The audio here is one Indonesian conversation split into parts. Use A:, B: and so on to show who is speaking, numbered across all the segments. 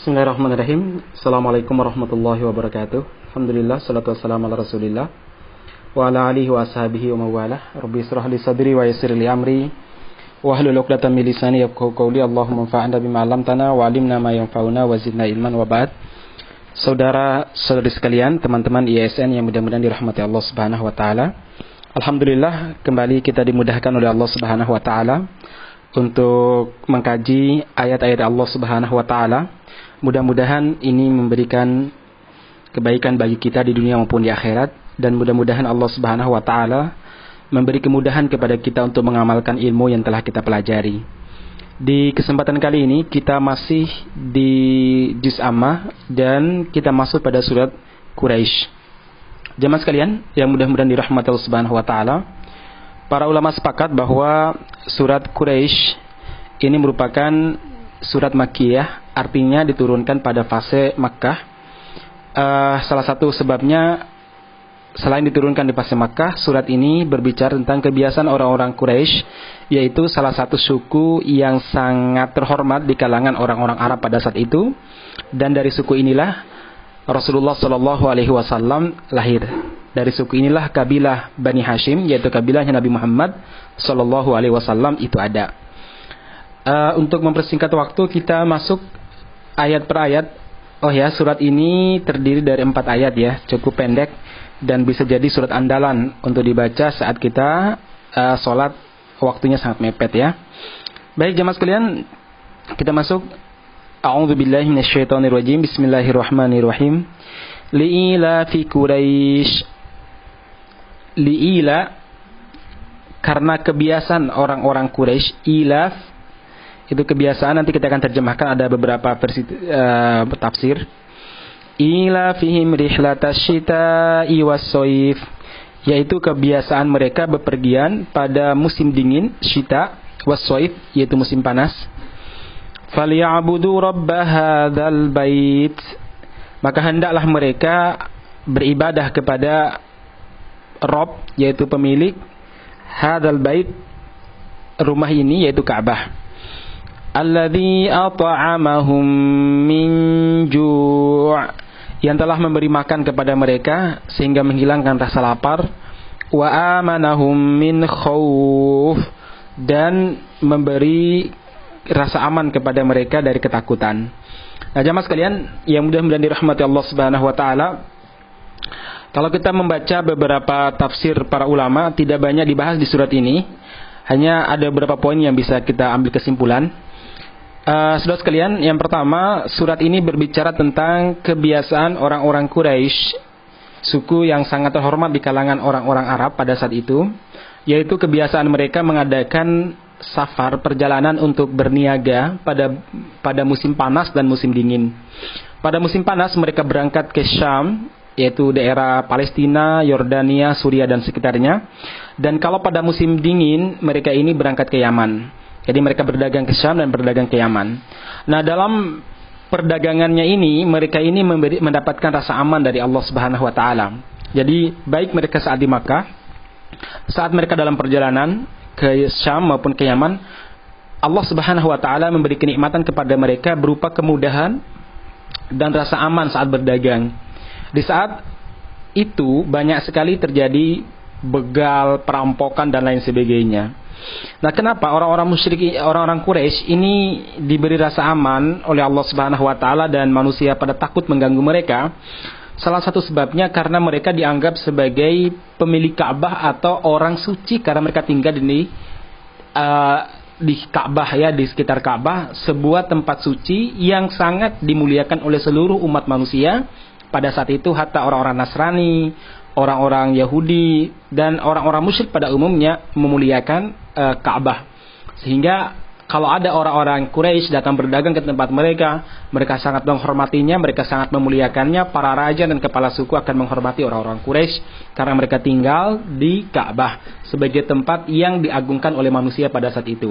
A: Bismillahirrahmanirrahim. Assalamualaikum warahmatullahi wabarakatuh. Alhamdulillah, salatu wassalamu ala rasulillah. Wa ala alihi wa ashabihi wa mawalah. Rabbi israh li sadri wa yassir li amri. Wa hlul 'uqdatam min lisani yafqahu qawli. Allahumma anfa'na bima 'allamtana wa 'allimna ma yanfa'una wa zidna ilman wa ba'd. Saudara saudari sekalian, teman-teman ISN yang mudah-mudahan dirahmati Allah Subhanahu wa taala. Alhamdulillah kembali kita dimudahkan oleh Allah Subhanahu wa taala untuk mengkaji ayat-ayat Allah Subhanahu wa taala Mudah-mudahan ini memberikan kebaikan bagi kita di dunia maupun di akhirat dan mudah-mudahan Allah Subhanahu wa taala memberi kemudahan kepada kita untuk mengamalkan ilmu yang telah kita pelajari. Di kesempatan kali ini kita masih di juz amma dan kita masuk pada surat Quraisy. Jemaah sekalian yang mudah-mudahan dirahmati Allah Subhanahu wa taala, para ulama sepakat bahwa surat Quraisy ini merupakan surat Makkiyah artinya diturunkan pada fase Makkah. Uh, salah satu sebabnya selain diturunkan di fase Makkah, surat ini berbicara tentang kebiasaan orang-orang Quraisy, yaitu salah satu suku yang sangat terhormat di kalangan orang-orang Arab pada saat itu. Dan dari suku inilah Rasulullah Shallallahu Alaihi Wasallam lahir. Dari suku inilah kabilah Bani Hashim, yaitu kabilahnya Nabi Muhammad Shallallahu Alaihi Wasallam itu ada. Uh, untuk mempersingkat waktu kita masuk ayat per ayat. Oh ya, surat ini terdiri dari empat ayat ya, cukup pendek dan bisa jadi surat andalan untuk dibaca saat kita uh, sholat waktunya sangat mepet ya. Baik jemaah sekalian, kita masuk. A'udzu billahi minasyaitonir rajim. Bismillahirrahmanirrahim. Li'ila fi Quraisy. Li'ila karena kebiasaan orang-orang Quraisy ilaf itu kebiasaan nanti kita akan terjemahkan. Ada beberapa versi uh, tafsir. Ila fihim rihlatasyita'i was-soif. Yaitu kebiasaan mereka bepergian pada musim dingin syita was-soif yaitu musim panas. Falyabudu rabb hadzal bait. Maka hendaklah mereka beribadah kepada Rob yaitu pemilik hadzal bait rumah ini yaitu Ka'bah alladzi at'amahum min ju' yang telah memberi makan kepada mereka sehingga menghilangkan rasa lapar wa amanahum min khauf dan memberi rasa aman kepada mereka dari ketakutan. Nah, jamaah sekalian yang mudah-mudahan dirahmati Allah Subhanahu wa taala, kalau kita membaca beberapa tafsir para ulama tidak banyak dibahas di surat ini, hanya ada beberapa poin yang bisa kita ambil kesimpulan. Uh, saudara sekalian, yang pertama surat ini berbicara tentang kebiasaan orang-orang Quraisy, suku yang sangat terhormat di kalangan orang-orang Arab pada saat itu, yaitu kebiasaan mereka mengadakan safar perjalanan untuk berniaga pada pada musim panas dan musim dingin. Pada musim panas mereka berangkat ke Syam, yaitu daerah Palestina, Yordania, Suriah dan sekitarnya. Dan kalau pada musim dingin mereka ini berangkat ke Yaman. Jadi mereka berdagang ke Syam dan berdagang ke Yaman. Nah, dalam perdagangannya ini mereka ini memberi, mendapatkan rasa aman dari Allah Subhanahu wa taala. Jadi baik mereka saat di Makkah, saat mereka dalam perjalanan ke Syam maupun ke Yaman, Allah Subhanahu wa taala memberi kenikmatan kepada mereka berupa kemudahan dan rasa aman saat berdagang. Di saat itu banyak sekali terjadi begal, perampokan dan lain sebagainya. Nah, kenapa orang-orang musyrik, orang-orang Quraisy ini diberi rasa aman oleh Allah Subhanahu wa taala dan manusia pada takut mengganggu mereka? Salah satu sebabnya karena mereka dianggap sebagai pemilik Ka'bah atau orang suci karena mereka tinggal di uh, di Ka'bah ya di sekitar Ka'bah sebuah tempat suci yang sangat dimuliakan oleh seluruh umat manusia pada saat itu hatta orang-orang Nasrani, orang-orang Yahudi dan orang-orang musyrik pada umumnya memuliakan uh, Ka'bah. Sehingga kalau ada orang-orang Quraisy datang berdagang ke tempat mereka, mereka sangat menghormatinya, mereka sangat memuliakannya. Para raja dan kepala suku akan menghormati orang-orang Quraisy karena mereka tinggal di Ka'bah sebagai tempat yang diagungkan oleh manusia pada saat itu.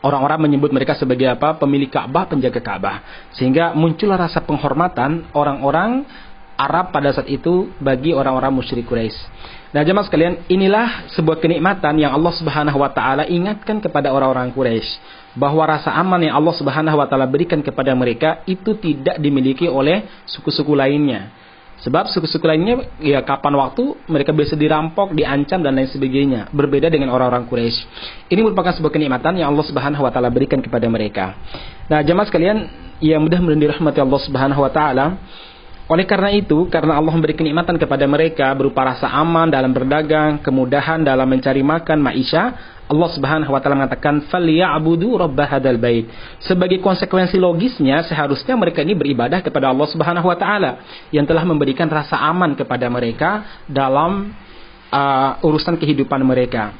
A: Orang-orang menyebut mereka sebagai apa? Pemilik Ka'bah, penjaga Ka'bah. Sehingga muncullah rasa penghormatan orang-orang Arab pada saat itu bagi orang-orang musyrik Quraisy. Nah, jemaah sekalian, inilah sebuah kenikmatan yang Allah Subhanahu wa taala ingatkan kepada orang-orang Quraisy bahwa rasa aman yang Allah Subhanahu wa taala berikan kepada mereka itu tidak dimiliki oleh suku-suku lainnya. Sebab suku-suku lainnya ya kapan waktu mereka bisa dirampok, diancam dan lain sebagainya. Berbeda dengan orang-orang Quraisy. Ini merupakan sebuah kenikmatan yang Allah Subhanahu wa taala berikan kepada mereka. Nah, jemaah sekalian, yang mudah-mudahan dirahmati Allah Subhanahu wa taala, oleh karena itu, karena Allah memberi kenikmatan kepada mereka berupa rasa aman dalam berdagang, kemudahan dalam mencari makan, maisha, Allah Subhanahu wa taala mengatakan falyabudu rabb hadzal bait. Sebagai konsekuensi logisnya seharusnya mereka ini beribadah kepada Allah Subhanahu wa taala yang telah memberikan rasa aman kepada mereka dalam uh, urusan kehidupan mereka.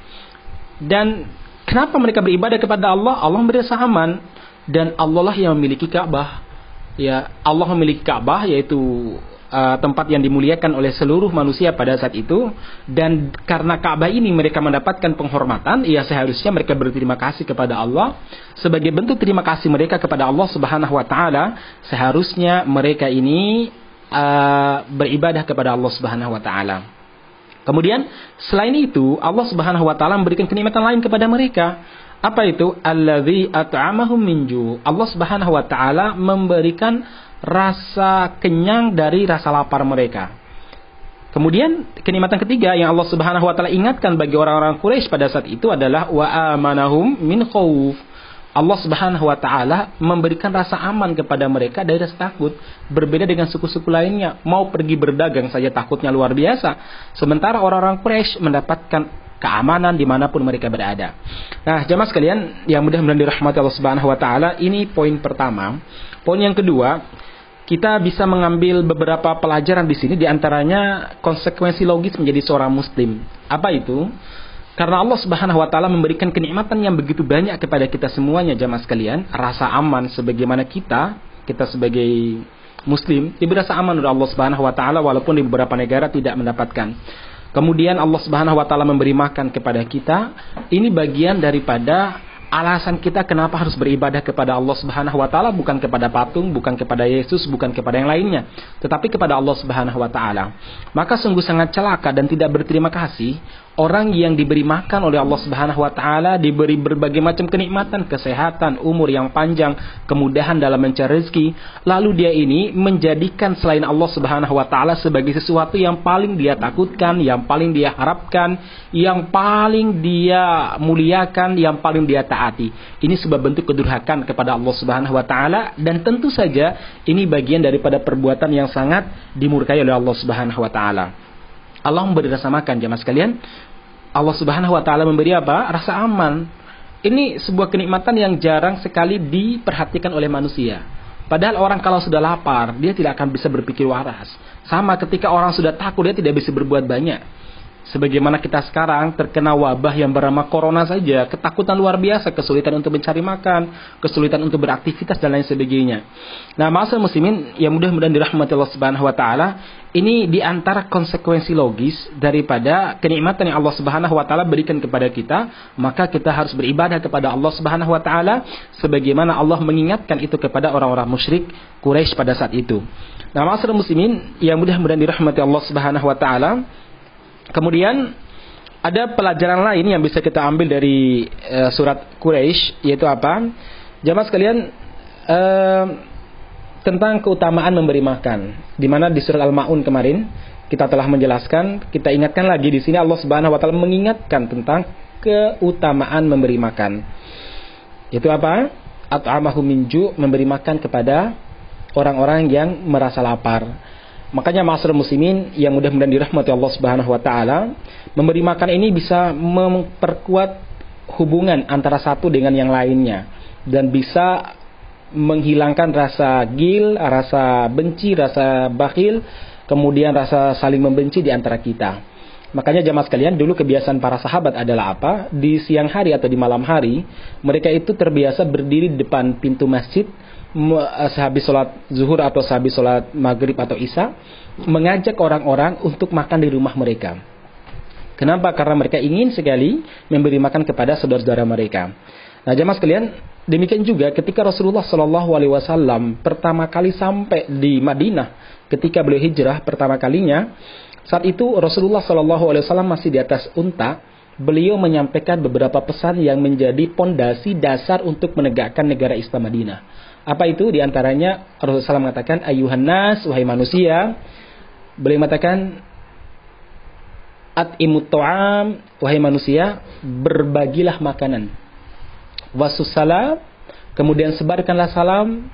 A: Dan kenapa mereka beribadah kepada Allah? Allah memberi rasa aman dan Allah lah yang memiliki Ka'bah ya Allah memiliki Ka'bah yaitu uh, tempat yang dimuliakan oleh seluruh manusia pada saat itu. Dan karena Ka'bah ini mereka mendapatkan penghormatan ya seharusnya mereka berterima kasih kepada Allah. Sebagai bentuk terima kasih mereka kepada Allah Subhanahu wa taala seharusnya mereka ini uh, beribadah kepada Allah Subhanahu wa taala. Kemudian selain itu Allah Subhanahu wa taala memberikan kenikmatan lain kepada mereka apa itu? Alladzi at'amahum minju. Allah Subhanahu wa taala memberikan rasa kenyang dari rasa lapar mereka. Kemudian kenikmatan ketiga yang Allah Subhanahu wa taala ingatkan bagi orang-orang Quraisy pada saat itu adalah wa amanahum min khauf. Allah Subhanahu wa taala memberikan rasa aman kepada mereka dari rasa takut, berbeda dengan suku-suku lainnya. Mau pergi berdagang saja takutnya luar biasa. Sementara orang-orang Quraisy mendapatkan keamanan di mana pun mereka berada. Nah, jamaah sekalian yang mudah-mudahan dirahmati Allah Subhanahu Wa Taala, ini poin pertama. Poin yang kedua, kita bisa mengambil beberapa pelajaran di sini, di antaranya konsekuensi logis menjadi seorang Muslim. Apa itu? Karena Allah Subhanahu Wa Taala memberikan kenikmatan yang begitu banyak kepada kita semuanya, jamaah sekalian, rasa aman sebagaimana kita, kita sebagai Muslim diberi rasa aman oleh Allah Subhanahu Wa Taala, walaupun di beberapa negara tidak mendapatkan. Kemudian Allah Subhanahu wa taala memberi makan kepada kita. Ini bagian daripada alasan kita kenapa harus beribadah kepada Allah Subhanahu wa taala bukan kepada patung, bukan kepada Yesus, bukan kepada yang lainnya, tetapi kepada Allah Subhanahu wa taala. Maka sungguh sangat celaka dan tidak berterima kasih orang yang diberi makan oleh Allah Subhanahu wa taala, diberi berbagai macam kenikmatan, kesehatan, umur yang panjang, kemudahan dalam mencari rezeki, lalu dia ini menjadikan selain Allah Subhanahu wa taala sebagai sesuatu yang paling dia takutkan, yang paling dia harapkan, yang paling dia muliakan, yang paling dia taat taati. Ini sebuah bentuk kedurhakan kepada Allah Subhanahu wa taala dan tentu saja ini bagian daripada perbuatan yang sangat dimurkai oleh Allah Subhanahu wa taala. Allah memberi rasa makan jemaah sekalian. Allah Subhanahu wa taala memberi apa? Rasa aman. Ini sebuah kenikmatan yang jarang sekali diperhatikan oleh manusia. Padahal orang kalau sudah lapar, dia tidak akan bisa berpikir waras. Sama ketika orang sudah takut, dia tidak bisa berbuat banyak. Sebagaimana kita sekarang terkena wabah yang bernama corona saja, ketakutan luar biasa, kesulitan untuk mencari makan, kesulitan untuk beraktivitas dan lain sebagainya. Nah, masa muslimin yang mudah-mudahan dirahmati Allah Subhanahu wa taala, ini di antara konsekuensi logis daripada kenikmatan yang Allah Subhanahu wa taala berikan kepada kita, maka kita harus beribadah kepada Allah Subhanahu wa taala sebagaimana Allah mengingatkan itu kepada orang-orang musyrik Quraisy pada saat itu. Nah, masa muslimin yang mudah-mudahan dirahmati Allah Subhanahu wa taala, Kemudian ada pelajaran lain yang bisa kita ambil dari uh, surat Quraisy yaitu apa? Jamaah sekalian uh, tentang keutamaan memberi makan. Di mana di surat Al-Maun kemarin kita telah menjelaskan, kita ingatkan lagi di sini Allah Subhanahu wa taala mengingatkan tentang keutamaan memberi makan. Itu apa? At'amahu minju memberi makan kepada orang-orang yang merasa lapar. Makanya masyarakat muslimin yang mudah-mudahan dirahmati Allah Subhanahu wa taala, memberi makan ini bisa memperkuat hubungan antara satu dengan yang lainnya dan bisa menghilangkan rasa gil, rasa benci, rasa bakhil, kemudian rasa saling membenci di antara kita. Makanya jamaah sekalian, dulu kebiasaan para sahabat adalah apa? Di siang hari atau di malam hari, mereka itu terbiasa berdiri di depan pintu masjid sehabis sholat zuhur atau sehabis sholat maghrib atau isya mengajak orang-orang untuk makan di rumah mereka. Kenapa? Karena mereka ingin sekali memberi makan kepada saudara-saudara mereka. Nah, jemaah sekalian, demikian juga ketika Rasulullah Shallallahu Alaihi Wasallam pertama kali sampai di Madinah, ketika beliau hijrah pertama kalinya, Saat itu Rasulullah Shallallahu Alaihi Wasallam masih di atas unta. Beliau menyampaikan beberapa pesan yang menjadi pondasi dasar untuk menegakkan negara Islam Madinah. Apa itu? Di antaranya Rasulullah SAW mengatakan, Ayuhan nas, wahai manusia. Beliau mengatakan, At imut to'am, wahai manusia, berbagilah makanan. Wasussalam, kemudian sebarkanlah salam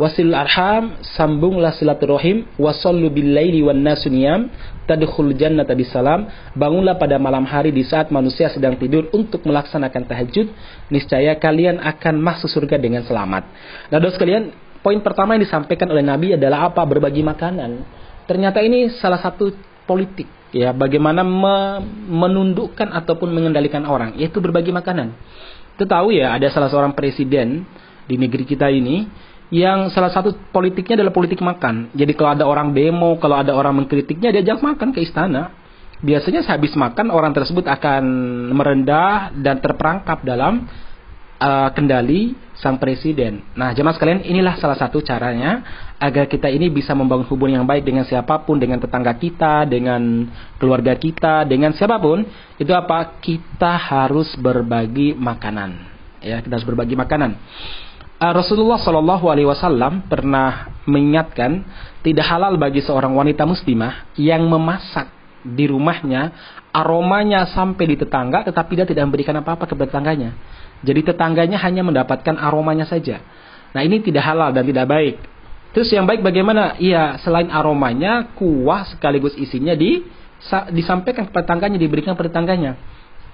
A: wasil arham sambunglah silaturahim. Wasallu bil laili wan nasuniyam tadkhul jannata bisalam. Bangunlah pada malam hari di saat manusia sedang tidur untuk melaksanakan tahajud. Niscaya kalian akan masuk surga dengan selamat. Nah Saudara sekalian poin pertama yang disampaikan oleh Nabi adalah apa? Berbagi makanan. Ternyata ini salah satu politik ya. Bagaimana me menundukkan ataupun mengendalikan orang yaitu berbagi makanan. Kita tahu ya ada salah seorang presiden di negeri kita ini yang salah satu politiknya adalah politik makan. Jadi kalau ada orang demo, kalau ada orang mengkritiknya, diajak makan ke istana. Biasanya sehabis makan orang tersebut akan merendah dan terperangkap dalam uh, kendali sang presiden. Nah, jemaah sekalian, inilah salah satu caranya agar kita ini bisa membangun hubungan yang baik dengan siapa pun, dengan tetangga kita, dengan keluarga kita, dengan siapa pun. Itu apa? Kita harus berbagi makanan. Ya, kita harus berbagi makanan. Uh, Rasulullah Shallallahu Alaihi Wasallam pernah mengingatkan tidak halal bagi seorang wanita muslimah yang memasak di rumahnya aromanya sampai di tetangga tetapi dia tidak memberikan apa-apa kepada tetangganya. Jadi tetangganya hanya mendapatkan aromanya saja. Nah ini tidak halal dan tidak baik. Terus yang baik bagaimana? Iya selain aromanya kuah sekaligus isinya di disampaikan kepada tetangganya diberikan kepada tetangganya.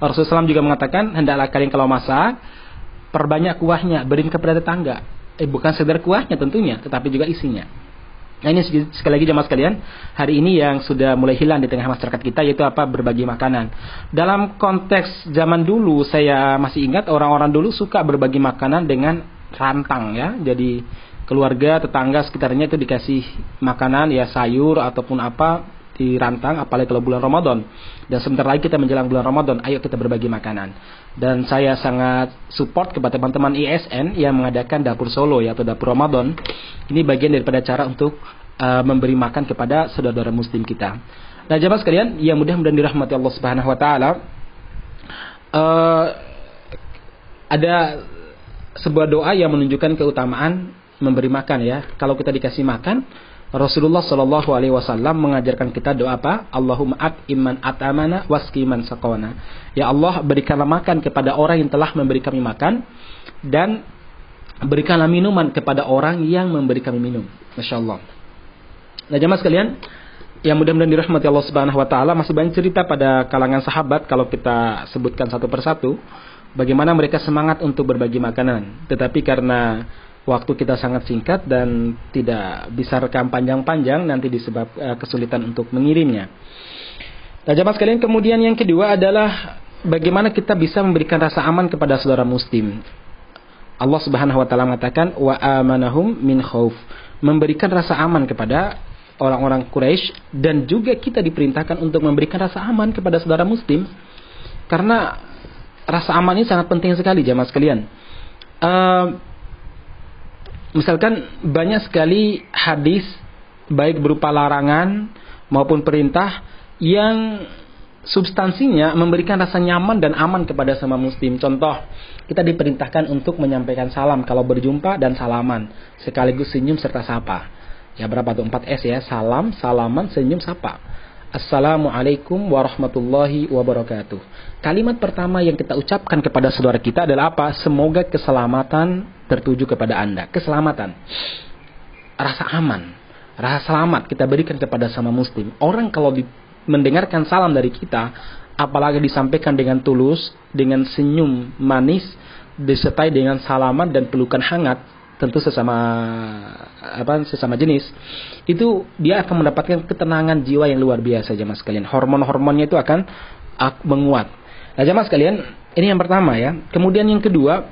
A: Rasulullah SAW juga mengatakan hendaklah kalian kalau masak perbanyak kuahnya, berikan kepada tetangga. Eh bukan sekedar kuahnya tentunya, tetapi juga isinya. Nah ini sekali lagi jemaah sekalian, hari ini yang sudah mulai hilang di tengah masyarakat kita yaitu apa? Berbagi makanan. Dalam konteks zaman dulu saya masih ingat orang-orang dulu suka berbagi makanan dengan rantang ya. Jadi keluarga, tetangga sekitarnya itu dikasih makanan ya sayur ataupun apa dirantang apalagi kalau bulan Ramadan. Dan sebentar lagi kita menjelang bulan Ramadan, ayo kita berbagi makanan. Dan saya sangat support kepada teman-teman ISN yang mengadakan dapur Solo ya atau dapur Ramadan. Ini bagian daripada cara untuk uh, memberi makan kepada saudara-saudara muslim kita. Nah, jemaah sekalian, yang mudah-mudahan dirahmati Allah Subhanahu wa taala. Uh, ada sebuah doa yang menunjukkan keutamaan memberi makan ya. Kalau kita dikasih makan, Rasulullah Shallallahu Alaihi Wasallam mengajarkan kita doa apa? Allahumma at iman atamana waskiman sakona. Ya Allah berikanlah makan kepada orang yang telah memberi kami makan dan berikanlah minuman kepada orang yang memberi kami minum. Masya Allah. Nah jemaah sekalian, yang mudah-mudahan dirahmati Allah Subhanahu Wa Taala masih banyak cerita pada kalangan sahabat kalau kita sebutkan satu persatu bagaimana mereka semangat untuk berbagi makanan. Tetapi karena waktu kita sangat singkat dan tidak bisa rekam panjang-panjang nanti disebab uh, kesulitan untuk mengirimnya. Nah, jamaah sekalian, kemudian yang kedua adalah bagaimana kita bisa memberikan rasa aman kepada saudara muslim. Allah Subhanahu wa taala mengatakan wa amanahum min khauf, memberikan rasa aman kepada orang-orang Quraisy dan juga kita diperintahkan untuk memberikan rasa aman kepada saudara muslim karena rasa aman ini sangat penting sekali jamaah sekalian. Uh, misalkan banyak sekali hadis baik berupa larangan maupun perintah yang substansinya memberikan rasa nyaman dan aman kepada sama muslim. Contoh, kita diperintahkan untuk menyampaikan salam kalau berjumpa dan salaman, sekaligus senyum serta sapa. Ya berapa tuh 4 S ya, salam, salaman, senyum, sapa. Assalamualaikum warahmatullahi wabarakatuh. Kalimat pertama yang kita ucapkan kepada saudara kita adalah apa? Semoga keselamatan tertuju kepada Anda. Keselamatan. Rasa aman. Rasa selamat kita berikan kepada sama muslim. Orang kalau di, mendengarkan salam dari kita, apalagi disampaikan dengan tulus, dengan senyum manis, disertai dengan salaman dan pelukan hangat, tentu sesama apa sesama jenis itu dia akan mendapatkan ketenangan jiwa yang luar biasa jemaah sekalian. Hormon-hormonnya itu akan menguat. Nah jemaah sekalian ini yang pertama ya. Kemudian yang kedua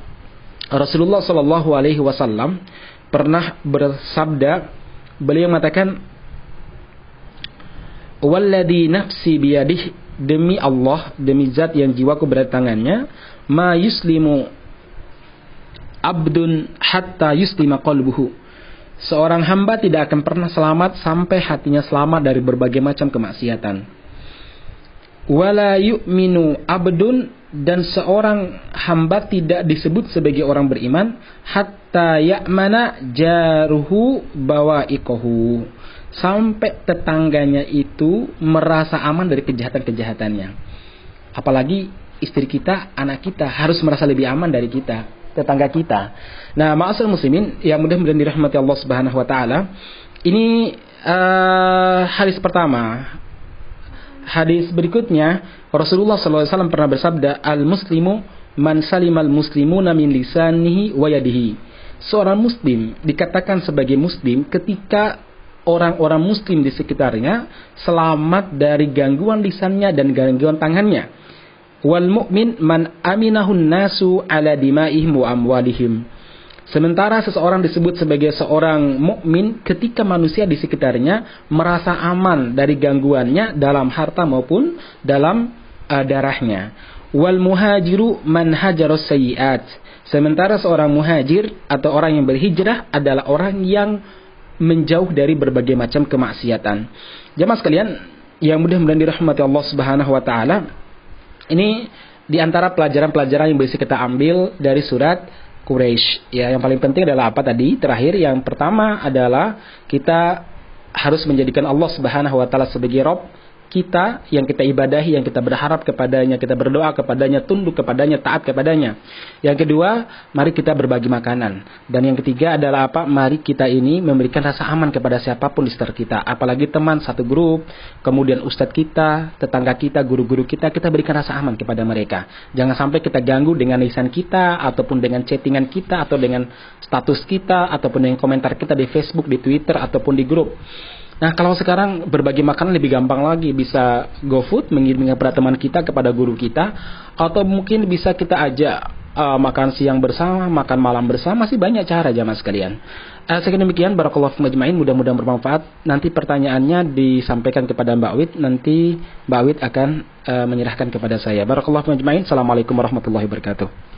A: Rasulullah Shallallahu Alaihi Wasallam pernah bersabda beliau mengatakan Walladhi nafsi biyadih demi Allah demi zat yang jiwaku berada tangannya ma yuslimu abdun hatta yuslima qalbuhu. seorang hamba tidak akan pernah selamat sampai hatinya selamat dari berbagai macam kemaksiatan. Wala yu'minu abdun dan seorang hamba tidak disebut sebagai orang beriman hatta ya'mana jaruhu bawaikohu sampai tetangganya itu merasa aman dari kejahatan-kejahatannya. Apalagi istri kita, anak kita harus merasa lebih aman dari kita, tetangga kita. Nah, ma'asal muslimin yang mudah-mudahan dirahmati Allah Subhanahu wa taala. Ini uh, hadis pertama. Hadis berikutnya Rasulullah SAW pernah bersabda, "Al-muslimu man salimal muslimuna min lisanihi wa yadihi." Seorang muslim dikatakan sebagai muslim ketika orang-orang muslim di sekitarnya selamat dari gangguan lisannya dan gangguan tangannya. Wal mu'min man aminahun nasu ala dimaihim wa amwalihim. Sementara seseorang disebut sebagai seorang mukmin ketika manusia di sekitarnya merasa aman dari gangguannya dalam harta maupun dalam uh, darahnya. Wal muhajiru man hajaros sayyiat. Sementara seorang muhajir atau orang yang berhijrah adalah orang yang menjauh dari berbagai macam kemaksiatan. Jamaah sekalian, yang mudah-mudahan dirahmati Allah Subhanahu wa taala. Ini di antara pelajaran-pelajaran yang bisa kita ambil dari surat Quraisy. Ya, yang paling penting adalah apa tadi? Terakhir yang pertama adalah kita harus menjadikan Allah Subhanahu wa taala sebagai Rob kita yang kita ibadahi, yang kita berharap kepadanya, kita berdoa kepadanya, tunduk kepadanya, taat kepadanya. Yang kedua, mari kita berbagi makanan. Dan yang ketiga adalah apa? Mari kita ini memberikan rasa aman kepada siapa pun di sekitar kita. Apalagi teman satu grup, kemudian ustadz kita, tetangga kita, guru-guru kita, kita berikan rasa aman kepada mereka. Jangan sampai kita ganggu dengan lisan kita, ataupun dengan chattingan kita, atau dengan status kita, ataupun dengan komentar kita di Facebook, di Twitter, ataupun di grup. Nah kalau sekarang berbagi makanan lebih gampang lagi bisa GoFood mengirimkan teman kita kepada guru kita atau mungkin bisa kita ajak uh, makan siang bersama, makan malam bersama masih banyak cara jamaah sekalian. Uh, sekian demikian barakallahu majma'in mudah-mudahan bermanfaat. Nanti pertanyaannya disampaikan kepada Mbak Wid, nanti Mbak Wid akan uh, menyerahkan kepada saya. Barakallahu majma'in. Assalamualaikum warahmatullahi wabarakatuh.